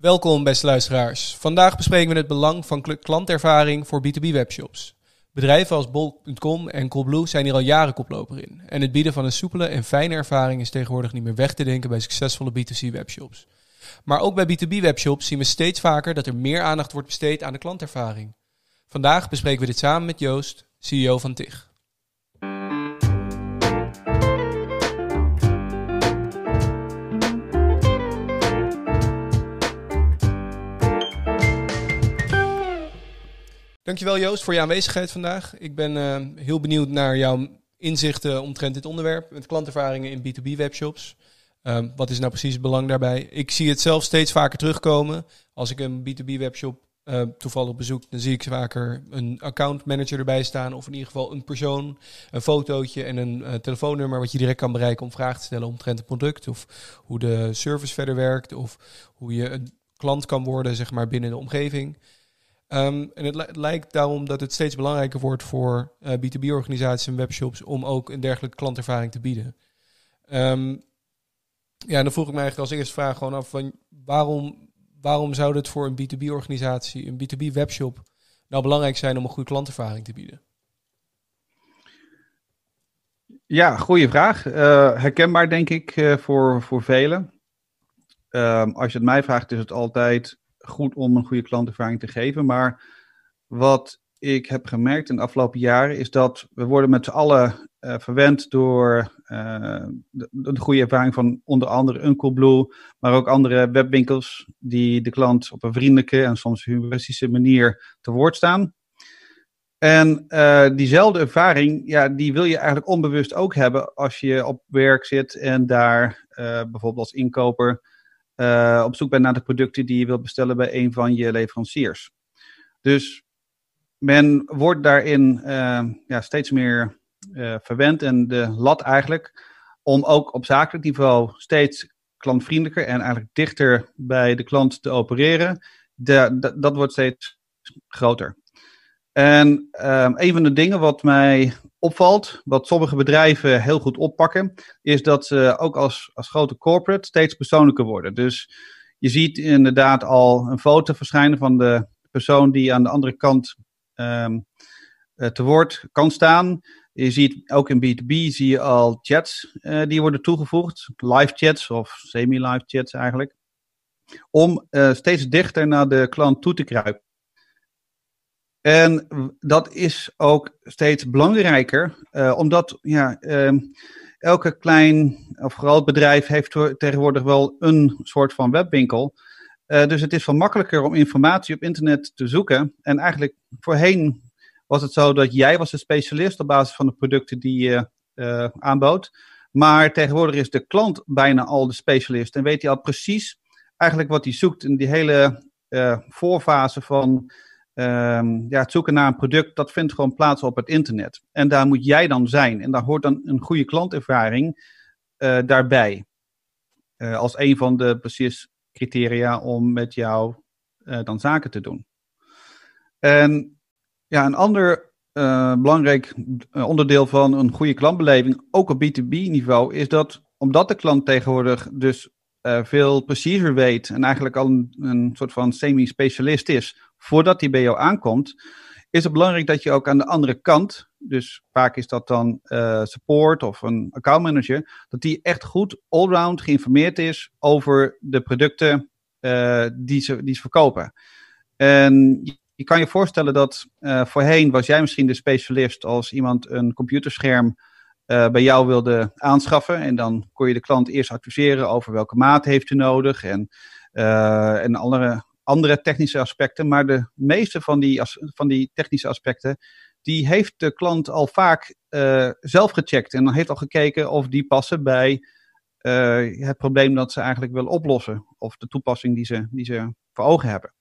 Welkom beste luisteraars. Vandaag bespreken we het belang van klantervaring voor B2B webshops. Bedrijven als bol.com en Coolblue zijn hier al jaren koploper in. En het bieden van een soepele en fijne ervaring is tegenwoordig niet meer weg te denken bij succesvolle B2C webshops. Maar ook bij B2B webshops zien we steeds vaker dat er meer aandacht wordt besteed aan de klantervaring. Vandaag bespreken we dit samen met Joost, CEO van TIG. Dankjewel Joost voor je aanwezigheid vandaag. Ik ben uh, heel benieuwd naar jouw inzichten omtrent dit onderwerp met klantervaringen in B2B webshops. Um, wat is nou precies het belang daarbij? Ik zie het zelf steeds vaker terugkomen. Als ik een B2B webshop uh, toevallig bezoek, dan zie ik vaker een account manager erbij staan. Of in ieder geval een persoon, een fotootje en een uh, telefoonnummer wat je direct kan bereiken om vragen te stellen omtrent het product. Of hoe de service verder werkt. Of hoe je een klant kan worden zeg maar, binnen de omgeving. Um, en het, lijkt daarom dat het steeds belangrijker wordt voor eh, B2B-organisaties en webshops om ook een dergelijke klantervaring te bieden. Um, ja, dan vroeg ik me eigenlijk als eerste vraag gewoon af van waarom, waarom zou het voor een B2B-organisatie, een B2B-webshop, nou belangrijk zijn om een goede klantervaring te bieden? Ja, goede vraag. Uh, herkenbaar denk ik uh, voor, voor velen. Uh, als je het mij vraagt, is het altijd goed om een goede klantervaring te geven. Maar wat ik heb gemerkt in de afgelopen jaren is dat we worden met z'n allen uh, verwend door uh, de, de, goede ervaring van onder andere Uncle Blue, maar ook andere webwinkels die de klant op een vriendelijke en soms humoristische manier te woord staan. En uh, diezelfde ervaring, ja, die wil je eigenlijk onbewust ook hebben als je op werk zit en daar bijvoorbeeld als inkoper uh, op zoek bent naar de producten die je wilt bestellen bij een van je leveranciers. Dus men wordt daarin uh, ja, steeds meer uh, verwend en de lat eigenlijk om ook op zakelijk niveau steeds klantvriendelijker en eigenlijk dichter bij de klant te opereren. De, dat wordt steeds groter. En um, een van de dingen wat mij opvalt, wat sommige bedrijven heel goed oppakken, is dat ze ook als, als grote corporate steeds persoonlijker worden. Dus je ziet inderdaad al een foto verschijnen van de persoon die aan de andere kant um, te woord kan staan. Je ziet ook in B2B zie je al chats uh, die worden toegevoegd, live chats of semi-live chats eigenlijk, om uh, steeds dichter naar de klant toe te kruipen. En dat is ook steeds belangrijker, uh, omdat ja, uh, elke klein of groot bedrijf heeft tegenwoordig wel een soort van webwinkel. Uh, dus het is veel makkelijker om informatie op internet te zoeken. En eigenlijk voorheen was het zo dat jij was een specialist op basis van de producten die je aanbood. Maar tegenwoordig is de klant bijna al de specialist en weet hij al precies eigenlijk wat hij zoekt in die hele voorfase van Um, ja, het zoeken naar een product, dat vindt gewoon plaats op het internet. En daar moet jij dan zijn. En daar hoort dan een goede klantervaring uh, daarbij. Uh, als een van de precies criteria om met jou uh, dan zaken te doen. En ja, een ander belangrijk onderdeel van een goede klantbeleving, ook op B2B-niveau, is dat omdat de klant tegenwoordig dus veel preciezer weet en eigenlijk al een, een soort van semi-specialist is, voordat die bij jou aankomt, is het belangrijk dat je ook aan de andere kant, dus vaak is dat dan uh, support of een accountmanager, dat die echt goed allround geïnformeerd is over de producten uh, die, ze, die ze verkopen. En je kan je voorstellen dat uh, voorheen was jij misschien de specialist als iemand een computerscherm bij jou wilde aanschaffen. En dan kon je de klant eerst adviseren over welke maat heeft u nodig en, en andere andere technische aspecten. Maar de meeste van die, van die technische aspecten, die heeft de klant al vaak uh, zelf gecheckt. En dan heeft al gekeken of die passen bij uh, het probleem dat ze eigenlijk willen oplossen. Of de toepassing die ze, die ze voor ogen hebben.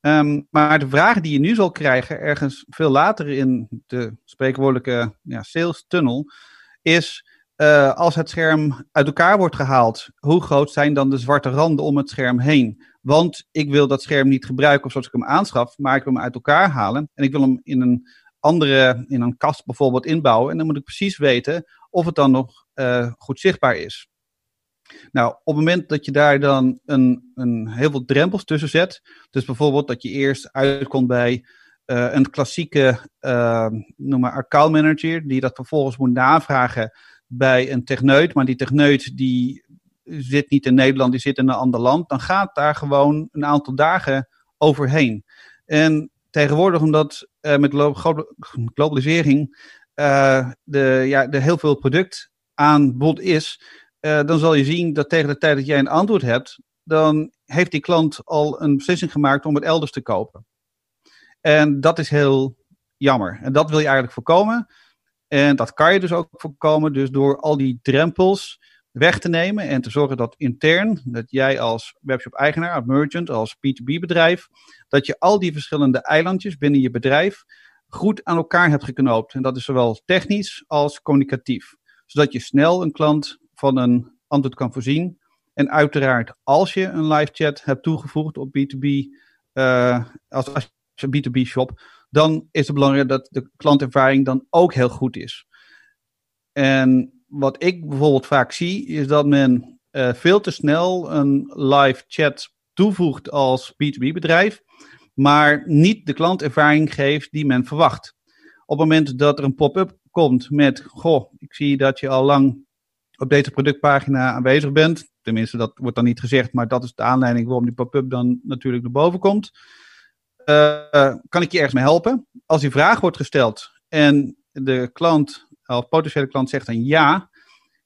Um, maar de vraag die je nu zal krijgen, ergens veel later in de spreekwoordelijke ja, sales tunnel, is uh, als het scherm uit elkaar wordt gehaald, hoe groot zijn dan de zwarte randen om het scherm heen? Want ik wil dat scherm niet gebruiken of zoals ik hem aanschaf, maar ik wil hem uit elkaar halen. En ik wil hem in een andere, in een kast bijvoorbeeld inbouwen. En dan moet ik precies weten of het dan nog uh, goed zichtbaar is. Nou, op het moment dat je daar dan een, een heel veel drempels tussen zet, dus bijvoorbeeld dat je eerst uitkomt bij uh, een klassieke, uh, noem maar account manager, die dat vervolgens moet navragen bij een techneut, maar die techneut die zit niet in Nederland, die zit in een ander land, dan gaat daar gewoon een aantal dagen overheen. En tegenwoordig, omdat uh, met globalisering uh, de, ja, er heel veel product aanbod is, uh, dan zal je zien dat tegen de tijd dat jij een antwoord hebt, dan heeft die klant al een beslissing gemaakt om het elders te kopen. En dat is heel jammer. En dat wil je eigenlijk voorkomen. En dat kan je dus ook voorkomen, dus door al die drempels weg te nemen en te zorgen dat intern, dat jij als webshop-eigenaar, als merchant, als B2B-bedrijf, dat je al die verschillende eilandjes binnen je bedrijf goed aan elkaar hebt geknoopt. En dat is zowel technisch als communicatief. Zodat je snel een klant van een antwoord kan voorzien. En uiteraard, als je een live chat hebt toegevoegd op B2B, uh, als, als B2B shop, dan is het belangrijk dat de klantervaring dan ook heel goed is. En wat ik bijvoorbeeld vaak zie, is dat men uh, veel te snel een live chat toevoegt als B2B bedrijf, maar niet de klantervaring geeft die men verwacht. Op het moment dat er een pop-up komt met, goh, ik zie dat je al lang op deze productpagina aanwezig bent. Tenminste, dat wordt dan niet gezegd, maar dat is de aanleiding waarom die pop-up dan natuurlijk naar boven komt. Uh, kan ik je ergens mee helpen? Als die vraag wordt gesteld en de klant of potentiële klant zegt dan ja,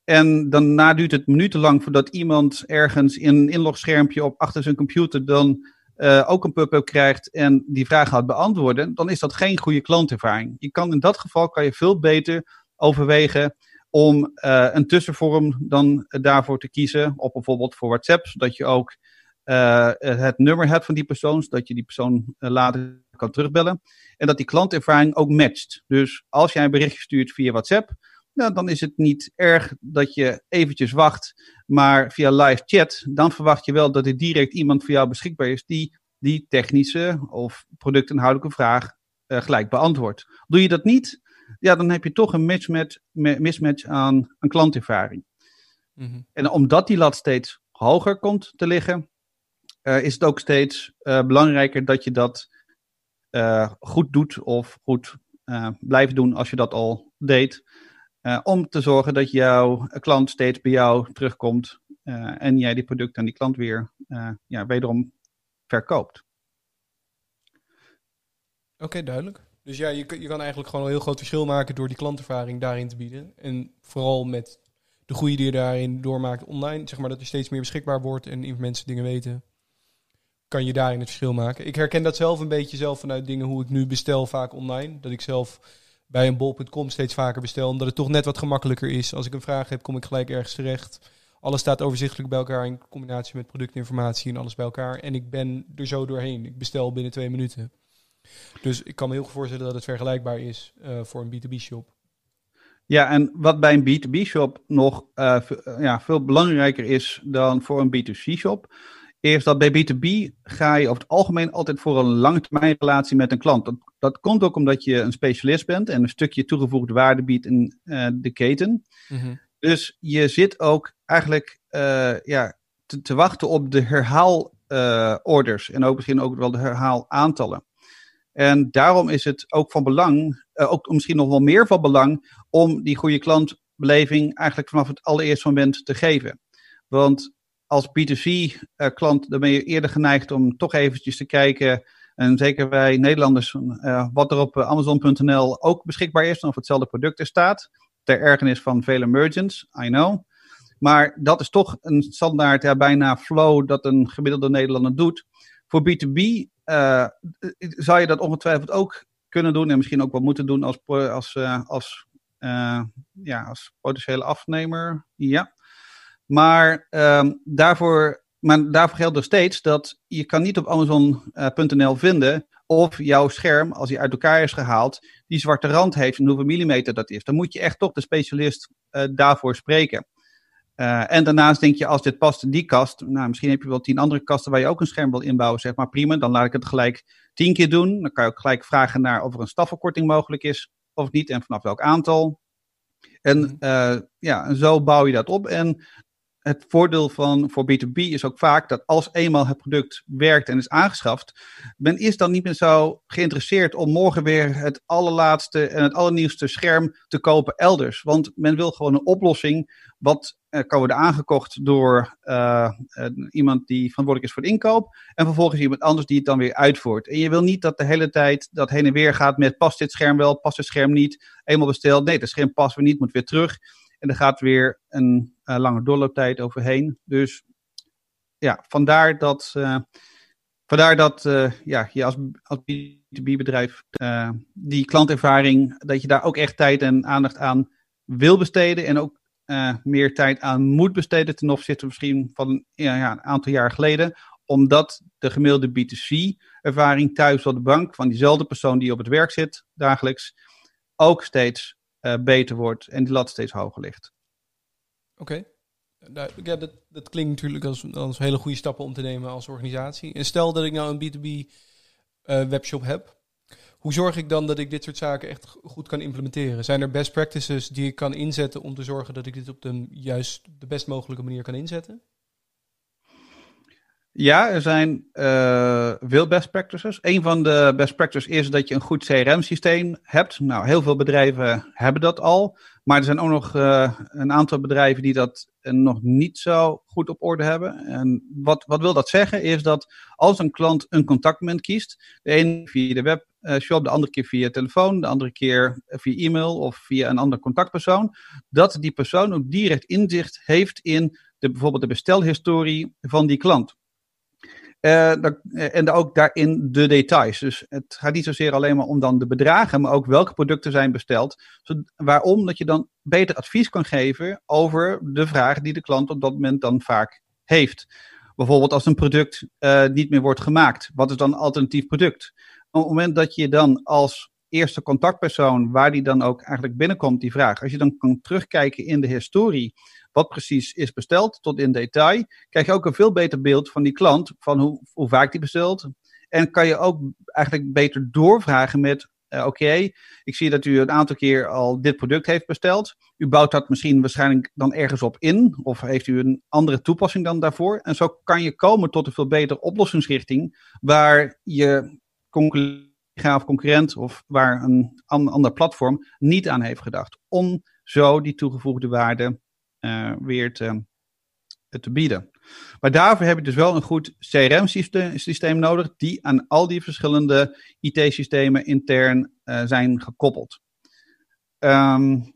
en daarna duurt het minutenlang voordat iemand ergens in een inlogschermpje op achter zijn computer dan uh, ook een pop-up krijgt en die vraag gaat beantwoorden, dan is dat geen goede klantervaring. Je kan in dat geval kan je veel beter overwegen om uh, een tussenvorm dan daarvoor te kiezen, op bijvoorbeeld voor WhatsApp, zodat je ook uh, het nummer hebt van die persoon, zodat je die persoon later kan terugbellen. En dat die klantervaring ook matcht. Dus als jij een berichtje stuurt via WhatsApp, nou, dan is het niet erg dat je eventjes wacht, maar via live chat, dan verwacht je wel dat er direct iemand voor jou beschikbaar is die die technische of productinhoudelijke vraag uh, gelijk beantwoordt. Doe je dat niet, ja, dan heb je toch een mismatch, mismatch aan een klantervaring. Mm -hmm. En omdat die lat steeds hoger komt te liggen, uh, is het ook steeds uh, belangrijker dat je dat goed doet of goed blijft doen als je dat al deed. Om te zorgen dat jouw klant steeds bij jou terugkomt en jij die product aan die klant weer ja, wederom verkoopt. Oké, duidelijk. Dus ja, je, je kan eigenlijk gewoon een heel groot verschil maken door die klantervaring daarin te bieden. En vooral met de groei die je daarin doormaakt online, zeg maar dat er steeds meer beschikbaar wordt en mensen dingen weten, kan je daarin het verschil maken. Ik herken dat zelf een beetje zelf vanuit dingen hoe ik nu bestel vaak online. Dat ik zelf bij een bol.com steeds vaker bestel. Omdat het toch net wat gemakkelijker is. Als ik een vraag heb, kom ik gelijk ergens terecht. Alles staat overzichtelijk bij elkaar in combinatie met productinformatie en alles bij elkaar. En ik ben er zo doorheen. Ik bestel binnen twee minuten. Dus ik kan me heel goed voorstellen dat het vergelijkbaar is uh, voor een B2B-shop. Ja, en wat bij een B2B-shop nog uh, ja, veel belangrijker is dan voor een B2C-shop, is dat bij B2B ga je over het algemeen altijd voor een lange relatie met een klant. Dat, dat, komt ook omdat je een specialist bent en een stukje toegevoegde waarde biedt in uh, de keten. Mm-hmm. Dus je zit ook eigenlijk uh, ja, te, te, wachten op de herhaalorders uh, en ook misschien ook wel de herhaalaantallen. En daarom is het ook van belang, ook misschien nog wel meer van belang, om die goede klantbeleving eigenlijk vanaf het allereerste moment te geven. Want als B2C-klant, dan ben je eerder geneigd om toch eventjes te kijken. En zeker wij Nederlanders, uh, wat er op Amazon.nl ook beschikbaar is, of hetzelfde product er staat. Ter ergernis van vele merchants, I know. Maar dat is toch een standaard, ja, bijna flow dat een gemiddelde Nederlander doet. Voor B2B uh, zou je dat ongetwijfeld ook kunnen doen en misschien ook wel moeten doen als, als, als, ja, als potentiële afnemer. Ja. Maar, um, daarvoor, maar daarvoor geldt er steeds dat je kan niet op Amazon.nl vinden of jouw scherm, als hij uit elkaar is gehaald, die zwarte rand heeft en hoeveel millimeter dat is. Dan moet je echt toch de specialist uh, daarvoor spreken. Uh, en daarnaast denk je, als dit past in die kast, nou, misschien heb je wel tien andere kasten waar je ook een scherm wil inbouwen, zeg maar prima, dan laat ik het gelijk tien keer doen. Dan kan je ook gelijk vragen naar of er een stafverkorting mogelijk is of niet en vanaf welk aantal. En uh, ja, zo bouw je dat op. En het voordeel van voor B2B is ook vaak dat als eenmaal het product werkt en is aangeschaft, men is dan niet meer zo geïnteresseerd om morgen weer het allerlaatste en het allernieuwste scherm te kopen elders. Want men wil gewoon een oplossing wat uh, kan worden aangekocht door uh, iemand die verantwoordelijk is voor de inkoop en vervolgens iemand anders die het dan weer uitvoert. En je wil niet dat de hele tijd dat heen en weer gaat met past dit scherm wel, past dit scherm niet, eenmaal besteld, nee, dat scherm past weer niet, moet weer terug. En er gaat weer een uh, lange doorlooptijd overheen. Dus ja, vandaar dat, uh, vandaar dat uh, ja, je als, als B2B-bedrijf die klantervaring, dat je daar ook echt tijd en aandacht aan wil besteden. En ook meer tijd aan moet besteden ten opzichte misschien van ja, ja, een aantal jaar geleden. Omdat de gemiddelde B2C-ervaring thuis op de bank van diezelfde persoon die op het werk zit dagelijks ook steeds uh, beter wordt en die lat steeds hoger ligt. Oké. Okay. ja, dat, dat klinkt natuurlijk als, als hele goede stappen om te nemen als organisatie. En stel dat ik nou een B2B uh, webshop heb. Hoe zorg ik dan dat ik dit soort zaken echt goed kan implementeren? Zijn er best practices die ik kan inzetten om te zorgen dat ik dit op de juist de best mogelijke manier kan inzetten? Ja, er zijn uh, veel best practices. Een van de best practices is dat je een goed CRM-systeem hebt. Nou, heel veel bedrijven hebben dat al. Maar er zijn ook nog uh, een aantal bedrijven die dat nog niet zo goed op orde hebben. En wat, wat wil dat zeggen? Is dat als een klant een contactmoment kiest, de ene via de webshop, de andere keer via telefoon, de andere keer via e-mail of via een andere contactpersoon, dat die persoon ook direct inzicht heeft in de, bijvoorbeeld de bestelhistorie van die klant. Uh, en ook daarin de details. Dus het gaat niet zozeer alleen maar om dan de bedragen, maar ook welke producten zijn besteld. waarom? Dat je dan beter advies kan geven over de vraag die de klant op dat moment dan vaak heeft. Bijvoorbeeld als een product uh, niet meer wordt gemaakt. Wat is dan een alternatief product? Op het moment dat je dan als eerste contactpersoon, waar die dan ook eigenlijk binnenkomt, die vraag. Als je dan kan terugkijken in de historie wat precies is besteld tot in detail, krijg je ook een veel beter beeld van die klant, van hoe, hoe vaak die bestelt. En kan je ook eigenlijk beter doorvragen met, uh, oké, ik zie dat u een aantal keer al dit product heeft besteld. U bouwt dat misschien waarschijnlijk dan ergens op in, of heeft u een andere toepassing dan daarvoor. En zo kan je komen tot een veel betere oplossingsrichting, waar je collega of concurrent of waar een ander platform niet aan heeft gedacht. Om zo die toegevoegde waarde uh, weer te, te bieden. Maar daarvoor heb je dus wel een goed CRM-systeem nodig, die aan al die verschillende IT-systemen intern uh, zijn gekoppeld. Um,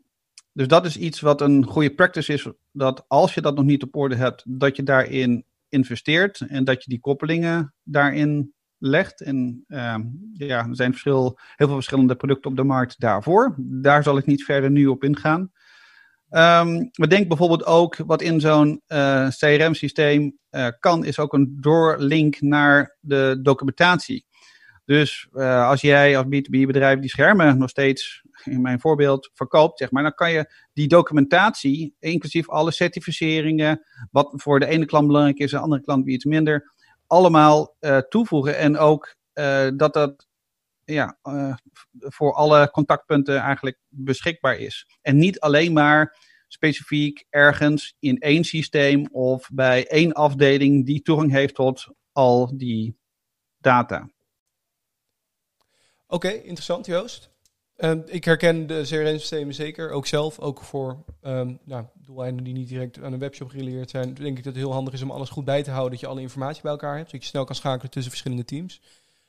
dus dat is iets wat een goede practice is, dat als je dat nog niet op orde hebt, dat je daarin investeert en dat je die koppelingen daarin legt. En uh, ja, er zijn verschil, heel veel verschillende producten op de markt daarvoor. Daar zal ik niet verder nu op ingaan. Um, we denken bijvoorbeeld ook wat in zo'n uh, CRM-systeem uh, kan, is ook een doorlink naar de documentatie. Dus uh, als jij als B2B-bedrijf die schermen nog steeds, in mijn voorbeeld, verkoopt, zeg maar, dan kan je die documentatie, inclusief alle certificeringen, wat voor de ene klant belangrijk is, en de andere klant weer iets minder, allemaal toevoegen. En ook dat dat ja, uh, voor alle contactpunten eigenlijk beschikbaar is. En niet alleen maar specifiek ergens in één systeem of bij één afdeling die toegang heeft tot al die data. Oké, interessant Joost. Uh, ik herken de CRM-systemen zeker, ook zelf. Ook voor um, nou, doeleinden die niet direct aan een webshop gerelateerd zijn. Denk ik dat het heel handig is om alles goed bij te houden. Dat je alle informatie bij elkaar hebt. Zodat je snel kan schakelen tussen verschillende teams.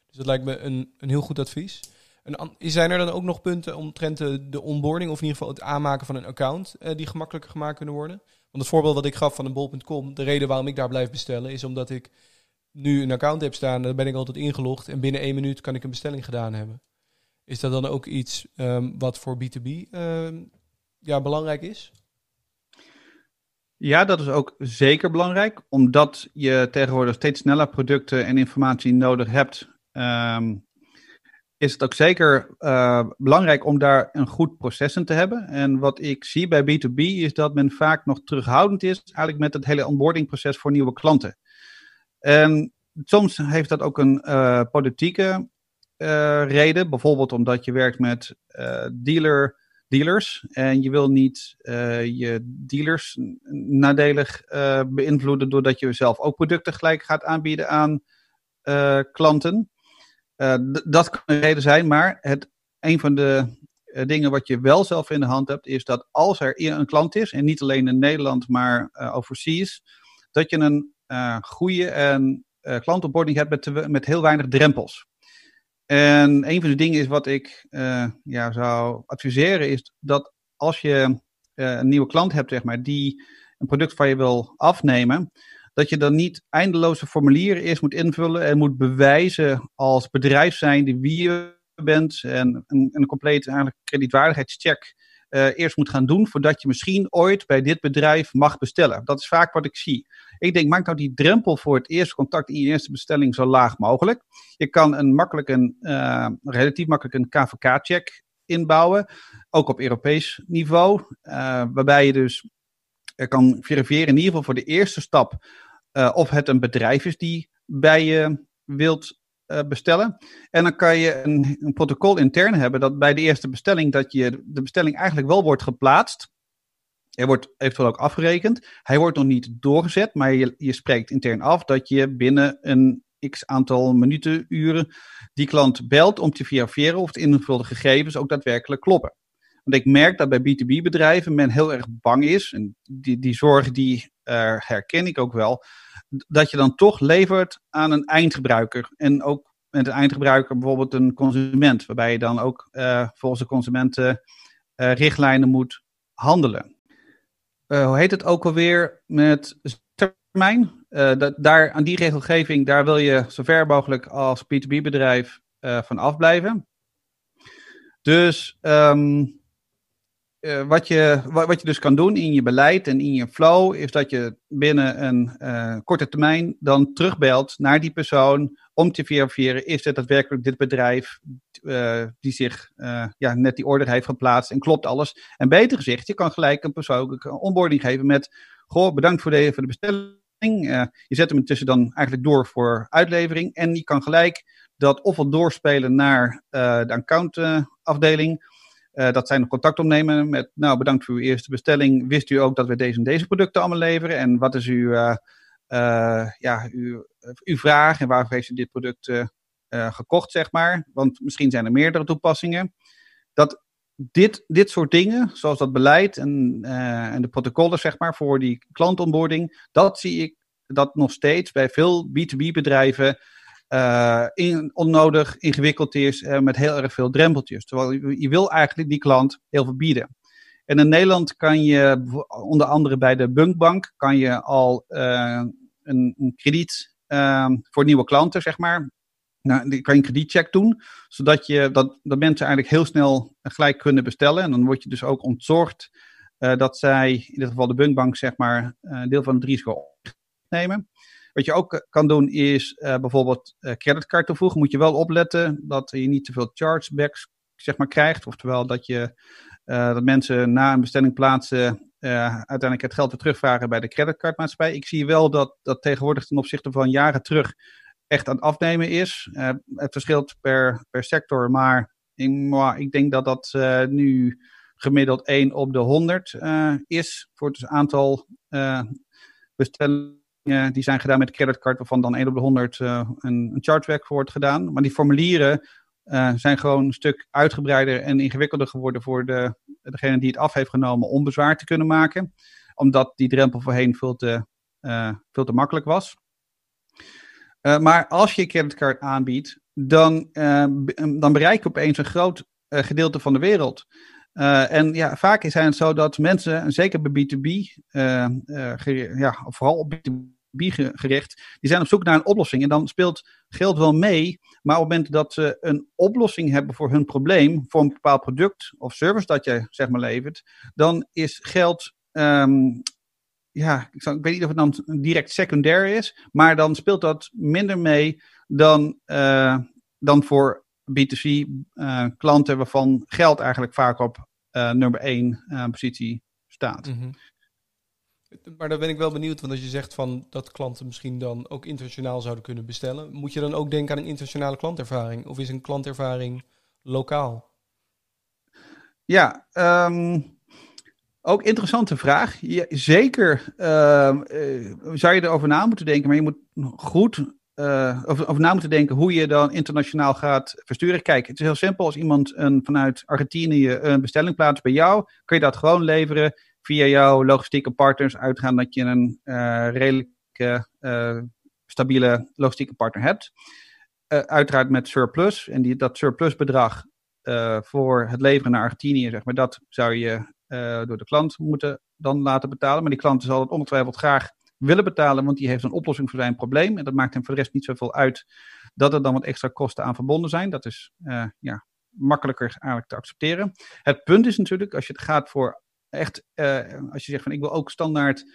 Dus dat lijkt me een, een heel goed advies. En zijn er dan ook nog punten omtrent de, de onboarding, of in ieder geval het aanmaken van een account, uh, die gemakkelijker gemaakt kunnen worden? Want het voorbeeld wat ik gaf van een bol.com, de reden waarom ik daar blijf bestellen, is omdat ik nu een account heb staan, dan ben ik altijd ingelogd en binnen één minuut kan ik een bestelling gedaan hebben. Is dat dan ook iets um, wat voor B2B um, ehm, ja, belangrijk is? Ja, dat is ook zeker belangrijk, omdat je tegenwoordig steeds sneller producten en informatie nodig hebt um, is het ook zeker uh, belangrijk om daar een goed proces in te hebben. En wat ik zie bij B2B is dat men vaak nog terughoudend is, eigenlijk met het hele onboardingproces voor nieuwe klanten. En soms heeft dat ook een uh, politieke reden, bijvoorbeeld omdat je werkt met dealer dealers. En je wil niet je dealers nadelig beïnvloeden doordat je zelf ook producten gelijk gaat aanbieden aan klanten. dat kan een reden zijn, maar het, een van de dingen wat je wel zelf in de hand hebt, is dat als er een klant is, en niet alleen in Nederland, maar overseas, dat je een goede en klantonboarding hebt met, met heel weinig drempels. En een van de dingen is wat ik uh, ja, zou adviseren, is dat als je uh, een nieuwe klant hebt, zeg maar, die een product van je wil afnemen, dat je dan niet eindeloze formulieren eerst moet invullen en moet bewijzen als bedrijf zijn wie je bent en een, een complete eigenlijk kredietwaardigheidscheck uh, eerst moet gaan doen voordat je misschien ooit bij dit bedrijf mag bestellen. Dat is vaak wat ik zie. Ik denk, maak nou die drempel voor het eerste contact in je eerste bestelling zo laag mogelijk. Je kan een makkelijk een, uh, relatief makkelijk een KVK-check inbouwen, ook op Europees niveau, uh, waarbij je dus kan verifiëren in ieder geval voor de eerste stap of het een bedrijf is die bij je wilt bestellen. En dan kan je een, een, protocol intern hebben dat bij de eerste bestelling dat je de bestelling eigenlijk wel wordt geplaatst. Er wordt eventueel ook afgerekend. Hij wordt nog niet doorgezet, maar je, je spreekt intern af dat je binnen een x aantal minuten, uren die klant belt om te verifiëren of de invulde gegevens ook daadwerkelijk kloppen. Want ik merk dat bij B2B bedrijven men heel erg bang is, en die, die zorg die uh, herken ik ook wel, dat je dan toch levert aan een eindgebruiker. En ook met een eindgebruiker bijvoorbeeld een consument, waarbij je dan ook uh, volgens de consumentenrichtlijnen uh, moet handelen. Uh, hoe heet het ook alweer met termijn? Dat, daar, aan die regelgeving, daar wil je zo ver mogelijk als B2B-bedrijf van afblijven. Dus um, uh, wat, je, wat, wat, je dus kan doen in je beleid en in je flow, is dat je binnen een uh, korte termijn dan terugbelt naar die persoon om te verifiëren, is het daadwerkelijk dit bedrijf uh, die zich ja, net die order heeft geplaatst en klopt alles. En beter gezegd, je kan gelijk een persoonlijke onboarding geven met, goh, bedankt voor de, voor de bestelling. je zet hem intussen dan eigenlijk door voor uitlevering en je kan gelijk dat ofwel doorspelen naar de accountafdeling uh, dat zijn contact opnemen met, nou bedankt voor uw eerste bestelling. Wist u ook dat we deze en deze producten allemaal leveren? En wat is uw, uh, uh, ja, uw, uw vraag en waarvoor heeft u dit product gekocht, zeg maar? Want misschien zijn er meerdere toepassingen. Dat dit, dit soort dingen, zoals dat beleid en, en de protocollen, zeg maar, voor die klantonboarding, dat zie ik dat nog steeds bij veel B2B-bedrijven in, onnodig ingewikkeld is uh, met heel erg veel drempeltjes. Terwijl je, wil eigenlijk die klant heel veel bieden. En in Nederland kan je, onder andere bij de Bunkbank, kan je al uh, een, een, krediet ehm, voor nieuwe klanten, zeg maar. Nou, die kan je een kredietcheck doen, zodat je, dat, dat mensen eigenlijk heel snel gelijk kunnen bestellen. En dan word je dus ook ontzorgd dat zij, in dit geval de Bunkbank, zeg maar, deel van het risico nemen. Wat je ook eh, kan doen is uh, bijvoorbeeld uh, creditcard toevoegen. Moet je wel opletten dat je niet te veel chargebacks zeg maar, krijgt. Oftewel dat, je, dat mensen na een bestelling plaatsen uiteindelijk het geld weer terugvragen bij de creditcardmaatschappij. Ik zie wel dat dat tegenwoordig ten opzichte van jaren terug echt aan het afnemen is. het verschilt per, per sector, maar ik, ik denk dat dat nu gemiddeld 1 op de 100 is voor het aantal bestellingen die zijn gedaan met creditcard, waarvan dan 1 op de 100 uh, eh, een, een chargeback wordt gedaan. Maar die formulieren uh, zijn gewoon een stuk uitgebreider en ingewikkelder geworden voor de, degene die het af heeft genomen om bezwaar te kunnen maken. Omdat die drempel voorheen veel te, veel te makkelijk was. maar als je creditcard aanbiedt, dan, dan bereik je opeens een groot gedeelte van de wereld. En ja, vaak zijn het zo dat mensen, en zeker bij B2B, uh, uh, ja, vooral op B2B gericht, die zijn op zoek naar een oplossing. En dan speelt geld wel mee, maar op het moment dat ze een oplossing hebben voor hun probleem, voor een bepaald product of service dat je zeg maar levert, dan is geld, um, ja, ik, weet niet of het dan direct secundair is, maar dan speelt dat minder mee dan, uh, dan voor B2C uh, eh, klanten waarvan geld eigenlijk vaak op uh, nummer 1 positie staat. -hmm. Maar daar ben ik wel benieuwd, want als je zegt van dat klanten misschien dan ook internationaal zouden kunnen bestellen, moet je dan ook denken aan een internationale klantervaring? Of is een klantervaring lokaal? Ja, um, ook interessante vraag. Zeker uh, zou je erover na moeten denken, maar je moet goed uh, over, over, na moeten denken hoe je dan internationaal gaat versturen. Kijk, het is heel simpel. Als iemand een, vanuit Argentinië een bestelling plaatst bij jou, kun je dat gewoon leveren via jouw logistieke partners, uitgaan dat je een uh, redelijk stabiele logistieke partner hebt. uiteraard met surplus. En die, dat surplus bedrag voor het leveren naar Argentinië, zeg maar, dat zou je door de klant moeten dan laten betalen. Maar die klant zal het ongetwijfeld graag willen betalen, want die heeft een oplossing voor zijn probleem. En dat maakt hem voor de rest niet zoveel uit dat er dan wat extra kosten aan verbonden zijn. Dat is ja, makkelijker eigenlijk te accepteren. Het punt is natuurlijk, als je het gaat voor echt, uh, als je zegt van ik wil ook standaard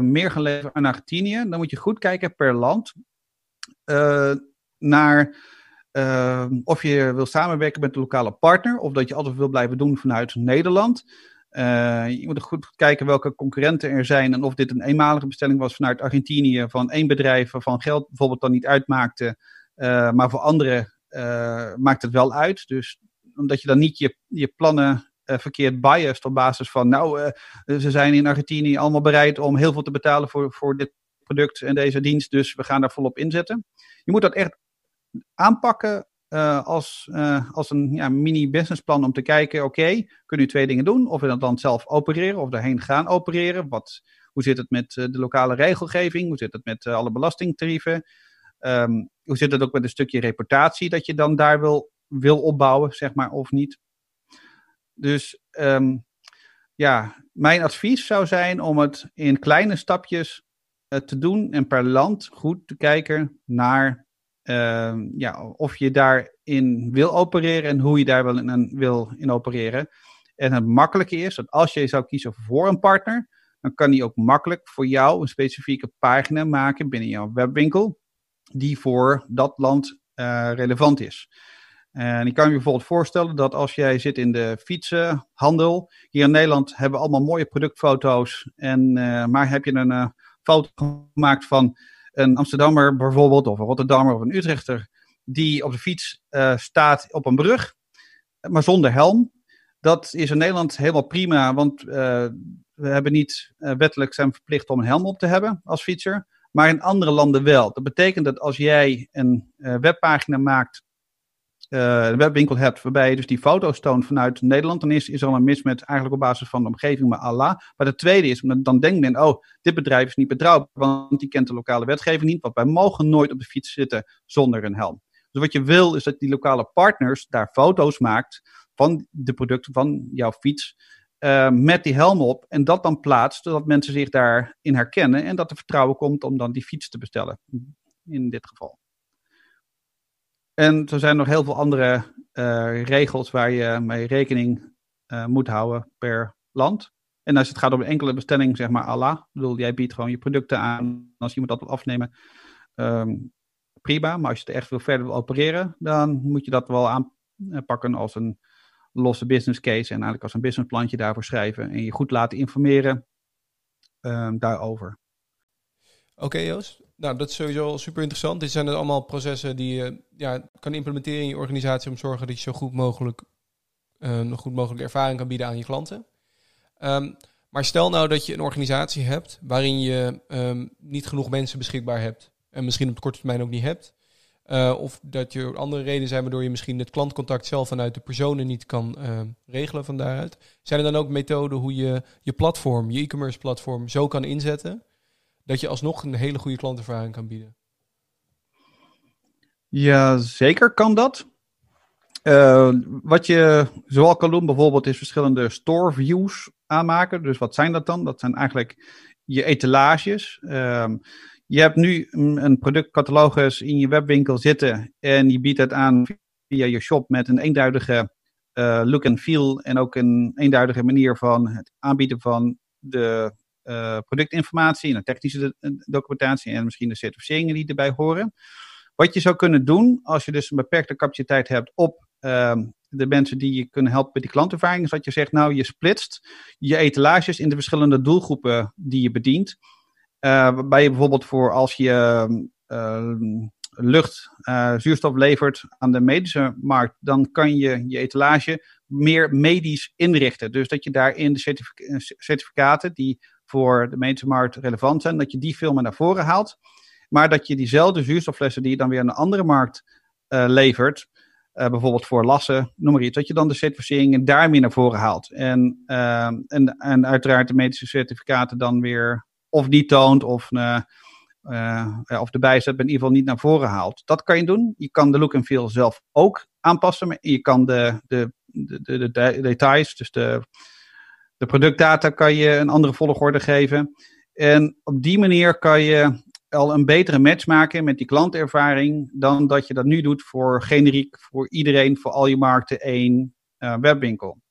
meer gaan leveren aan Argentinië, dan moet je goed kijken per land naar uh, of je wil samenwerken met de lokale partner, of dat je altijd wil blijven doen vanuit Nederland. Je moet goed kijken welke concurrenten er zijn en of dit een eenmalige bestelling was vanuit Argentinië van één bedrijf waarvan geld bijvoorbeeld dan niet uitmaakte, maar voor anderen maakt het wel uit. Dus omdat je dan niet je, je plannen verkeerd biased op basis van, nou, ze zijn in Argentinië allemaal bereid om heel veel te betalen voor, voor dit product en deze dienst, dus we gaan daar volop inzetten. Je moet dat echt aanpakken uh, als, als een ja, mini-businessplan om te kijken, oké, kunnen u twee dingen doen? Of we dat dan zelf opereren of daarheen gaan opereren? Wat, hoe zit het met de lokale regelgeving? Hoe zit het met alle belastingtarieven? Um, hoe zit het ook met een stukje reputatie dat je dan daar wil, wil opbouwen, zeg maar, of niet? Dus um, ja, mijn advies zou zijn om het in kleine stapjes te doen en per land goed te kijken naar uh, ja, of je daarin wil opereren en hoe je daar wel in, wil in opereren. En het makkelijke is dat als je zou kiezen voor een partner, dan kan die ook makkelijk voor jou een specifieke pagina maken binnen jouw webwinkel, die voor dat land uh, relevant is. En ik kan je bijvoorbeeld voorstellen dat als jij zit in de fietsenhandel, hier in Nederland hebben we allemaal mooie productfoto's, en, uh, maar heb je een uh, foto gemaakt van een Amsterdammer bijvoorbeeld, of een Rotterdammer of een Utrechter, die op de fiets uh, staat op een brug, maar zonder helm. Dat is in Nederland helemaal prima, want we hebben niet wettelijk zijn verplicht om een helm op te hebben als fietser. Maar in andere landen wel. Dat betekent dat als jij een webpagina maakt een webwinkel hebt waarbij je dus die foto's toont vanuit Nederland, dan is, is er al een mis met eigenlijk op basis van de omgeving, maar Allah. Maar de tweede is, dan denkt men, oh, dit bedrijf is niet betrouwbaar, want die kent de lokale wetgeving niet, want wij mogen nooit op de fiets zitten zonder een helm. Dus wat je wil is dat die lokale partners daar foto's maakt van de producten van jouw fiets, uh, met die helm op en dat dan plaatst, zodat mensen zich daarin herkennen en dat er vertrouwen komt om dan die fiets te bestellen, in dit geval. En er zijn nog heel veel andere uh, regels waar je mee rekening uh, moet houden per land. En als het gaat om een enkele bestelling, zeg maar Allah. Ik bedoel, jij biedt gewoon je producten aan. Als iemand dat wil afnemen, um, prima. Maar als je het echt wil verder wil opereren, dan moet je dat wel aanpakken als een losse business case. En eigenlijk als een businessplantje daarvoor schrijven. En je goed laten informeren um, daarover. Oké Joost, nou, dat is sowieso super interessant. Dit zijn allemaal processen die je ja, kan implementeren in je organisatie om te zorgen dat je zo goed mogelijk een goed mogelijke ervaring kan bieden aan je klanten. Um, maar stel nou dat je een organisatie hebt waarin je um, niet genoeg mensen beschikbaar hebt. En misschien op de korte termijn ook niet hebt. Uh, of dat je andere redenen zijn waardoor je misschien het klantcontact zelf vanuit de personen niet kan uh, regelen van daaruit. Zijn er dan ook methoden hoe je je platform, je e-commerce platform, zo kan inzetten dat je alsnog een hele goede klantervaring kan bieden. Ja, zeker kan dat. Uh, wat je zoal kan doen bijvoorbeeld is verschillende store views aanmaken. Dus wat zijn dat dan? Dat zijn eigenlijk je etalages. Uh, je hebt nu een productcatalogus in je webwinkel zitten en je biedt het aan via je shop met een eenduidige uh, look en feel en ook een eenduidige manier van het aanbieden van de productinformatie en de technische documentatie en misschien de certificeringen die erbij horen. Wat je zou kunnen doen als je dus een beperkte capaciteit hebt op uh, de mensen die je kunnen helpen met die klantervaring, is dat je zegt, nou, je splitst je etalages in de verschillende doelgroepen die je bedient. Uh, waarbij je bijvoorbeeld voor als je uh, lucht, zuurstof levert aan de medische markt, dan kan je je etalage meer medisch inrichten. Dus dat je daarin de certificaten die voor de medische markt relevant zijn, dat je die meer naar voren haalt. Maar dat je diezelfde zuurstofflessen die je dan weer aan een andere markt uh, levert, uh, bijvoorbeeld voor lassen, noem maar iets, dat je dan de certificeringen daarmee naar voren haalt. En, uh, en, en uiteraard de medische certificaten dan weer of niet toont of, of de bijzet in ieder geval niet naar voren haalt. Dat kan je doen. Je kan de look en feel zelf ook aanpassen. Maar je kan de, de, de, de details, dus de, de productdata, kan je een andere volgorde geven. En op die manier kan je al een betere match maken met die klantervaring dan dat je dat nu doet voor generiek, voor iedereen, voor al je markten één uh, webwinkel.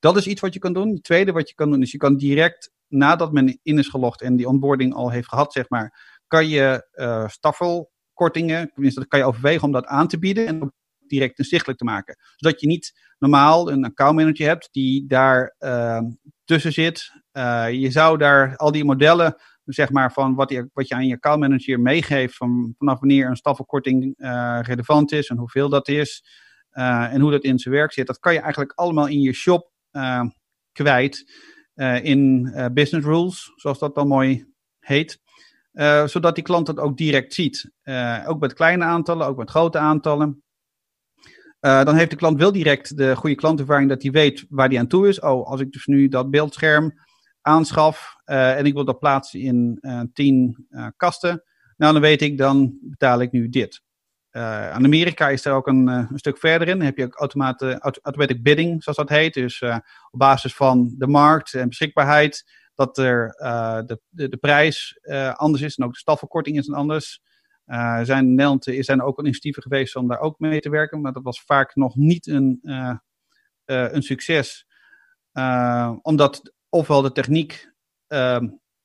Dat is iets wat je kan doen. Het tweede wat je kan doen is je kan direct nadat men in is gelogd en die onboarding al heeft gehad, zeg maar, kan je uh, staffelkortingen, tenminste dat kan je overwegen om dat aan te bieden en direct inzichtelijk te maken. Zodat je niet normaal een accountmanager hebt die daar uh, tussen zit. Uh, je zou daar al die modellen zeg maar, van wat je, wat je aan je accountmanager meegeeft, van vanaf wanneer een staffelkorting uh, relevant is en hoeveel dat is en hoe dat in zijn werk zit. Dat kan je eigenlijk allemaal in je shop kwijt in business rules, zoals dat dan mooi heet. zodat die klant het ook direct ziet. ook met kleine aantallen, ook met grote aantallen. Dan heeft de klant wel direct de goede klantervaring dat hij weet waar hij aan toe is. Oh, als ik dus nu dat beeldscherm aanschaf uh, en ik wil dat plaatsen in uh, tien kasten, nou dan weet ik, dan betaal ik nu dit. aan Amerika is er ook een, een, stuk verder in. Dan heb je ook automatic bidding, zoals dat heet. Dus op basis van de markt en beschikbaarheid, dat er de, de, de, prijs anders is en ook de stafverkorting is anders. Er zijn in Nederland zijn ook initiatieven geweest om daar ook mee te werken, maar dat was vaak nog niet een, een succes. omdat ofwel de techniek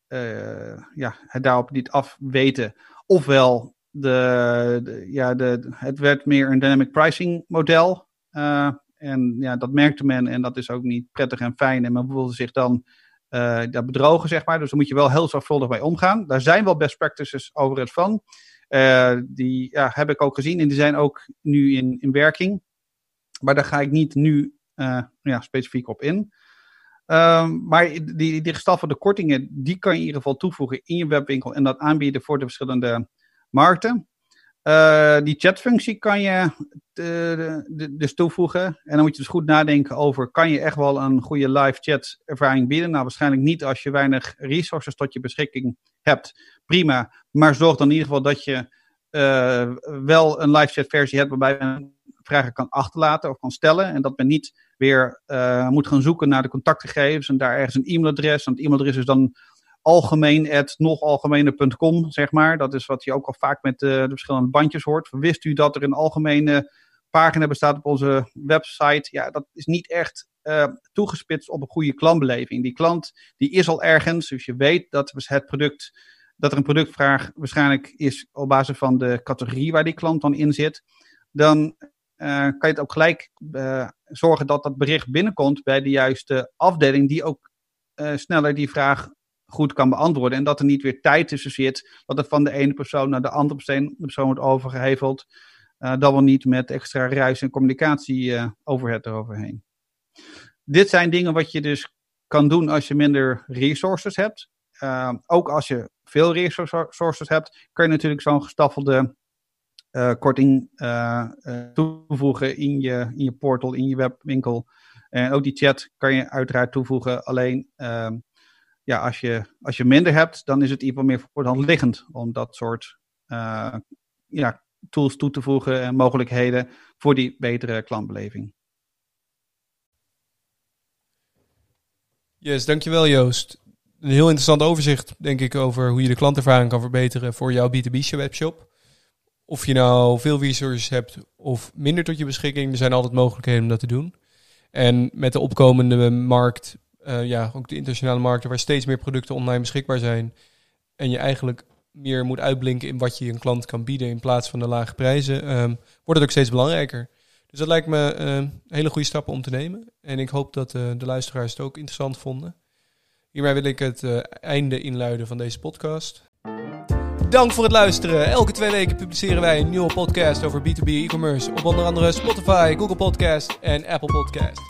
uh, ja, het daarop niet afweten, ofwel de, ja, de, het werd meer een dynamic pricing model. En ja, dat merkte men en dat is ook niet prettig en fijn. En men voelde zich dan uh, bedrogen, zeg maar. Dus daar moet je wel heel zorgvuldig mee omgaan. Daar zijn wel best practices over het van. Uh, die heb ik ook gezien en die zijn ook nu in, in werking. Maar daar ga ik niet nu uh, ja, specifiek op in. Um, maar die, die gestaffelde kortingen, die kan je in ieder geval toevoegen in je webwinkel en dat aanbieden voor de verschillende markten. Uh, die chatfunctie kan je de, dus toevoegen. En dan moet je dus goed nadenken over, kan je echt wel een goede live chat ervaring bieden? Nou, waarschijnlijk niet als je weinig resources tot je beschikking hebt. Prima, maar zorg dan in ieder geval dat je uh, wel een live chat versie hebt waarbij men vragen kan achterlaten of kan stellen. En dat men niet weer moet gaan zoeken naar de contactgegevens en daar ergens een e-mailadres. En het e-mailadres is dan algemeen nogalgemene.com, zeg maar. Dat is wat je ook al vaak met uh, de verschillende bandjes hoort. Wist u dat er een algemene pagina bestaat op onze website? Ja, dat is niet echt uh, toegespitst op een goede klantbeleving. Die klant die is al ergens, dus je weet dat het product, dat er een productvraag waarschijnlijk is op basis van de categorie waar die klant dan in zit. Dan uh, kan je het ook gelijk zorgen dat dat bericht binnenkomt bij de juiste afdeling, die ook sneller die vraag goed kan beantwoorden. En dat er niet weer tijd tussen zit, dat het van de ene persoon naar de andere persoon, wordt overgeheveld. dat wel niet met extra ruis en communicatie over het eroverheen. Dit zijn dingen wat je dus kan doen als je minder resources hebt. ook als je veel resources hebt, kan je natuurlijk zo'n gestaffelde uh, korting uh, toevoegen in je, in je portal, in je webwinkel. En ook die chat kan je uiteraard toevoegen. Alleen uh, ja, als, je, als je minder hebt, dan is het ieder geval meer voor de hand liggend om dat soort ja, tools toe te voegen en mogelijkheden voor die betere klantbeleving. Yes, dankjewel Joost. Een heel interessant overzicht, denk ik, over hoe je de klantervaring kan verbeteren voor jouw B2B webshop. Of je nou veel resources hebt of minder tot je beschikking, er zijn altijd mogelijkheden om dat te doen. En met de opkomende markt, uh, ja, ook de internationale markten, waar steeds meer producten online beschikbaar zijn. En je eigenlijk meer moet uitblinken in wat je een klant kan bieden in plaats van de lage prijzen, um, wordt het ook steeds belangrijker. Dus dat lijkt me uh, hele goede stappen om te nemen. En ik hoop dat uh, de luisteraars het ook interessant vonden. Hiermee wil ik het einde inluiden van deze podcast. Dank voor het luisteren. Elke twee weken publiceren wij een nieuwe podcast over B2B e-commerce op onder andere Spotify, Google Podcast en Apple Podcast.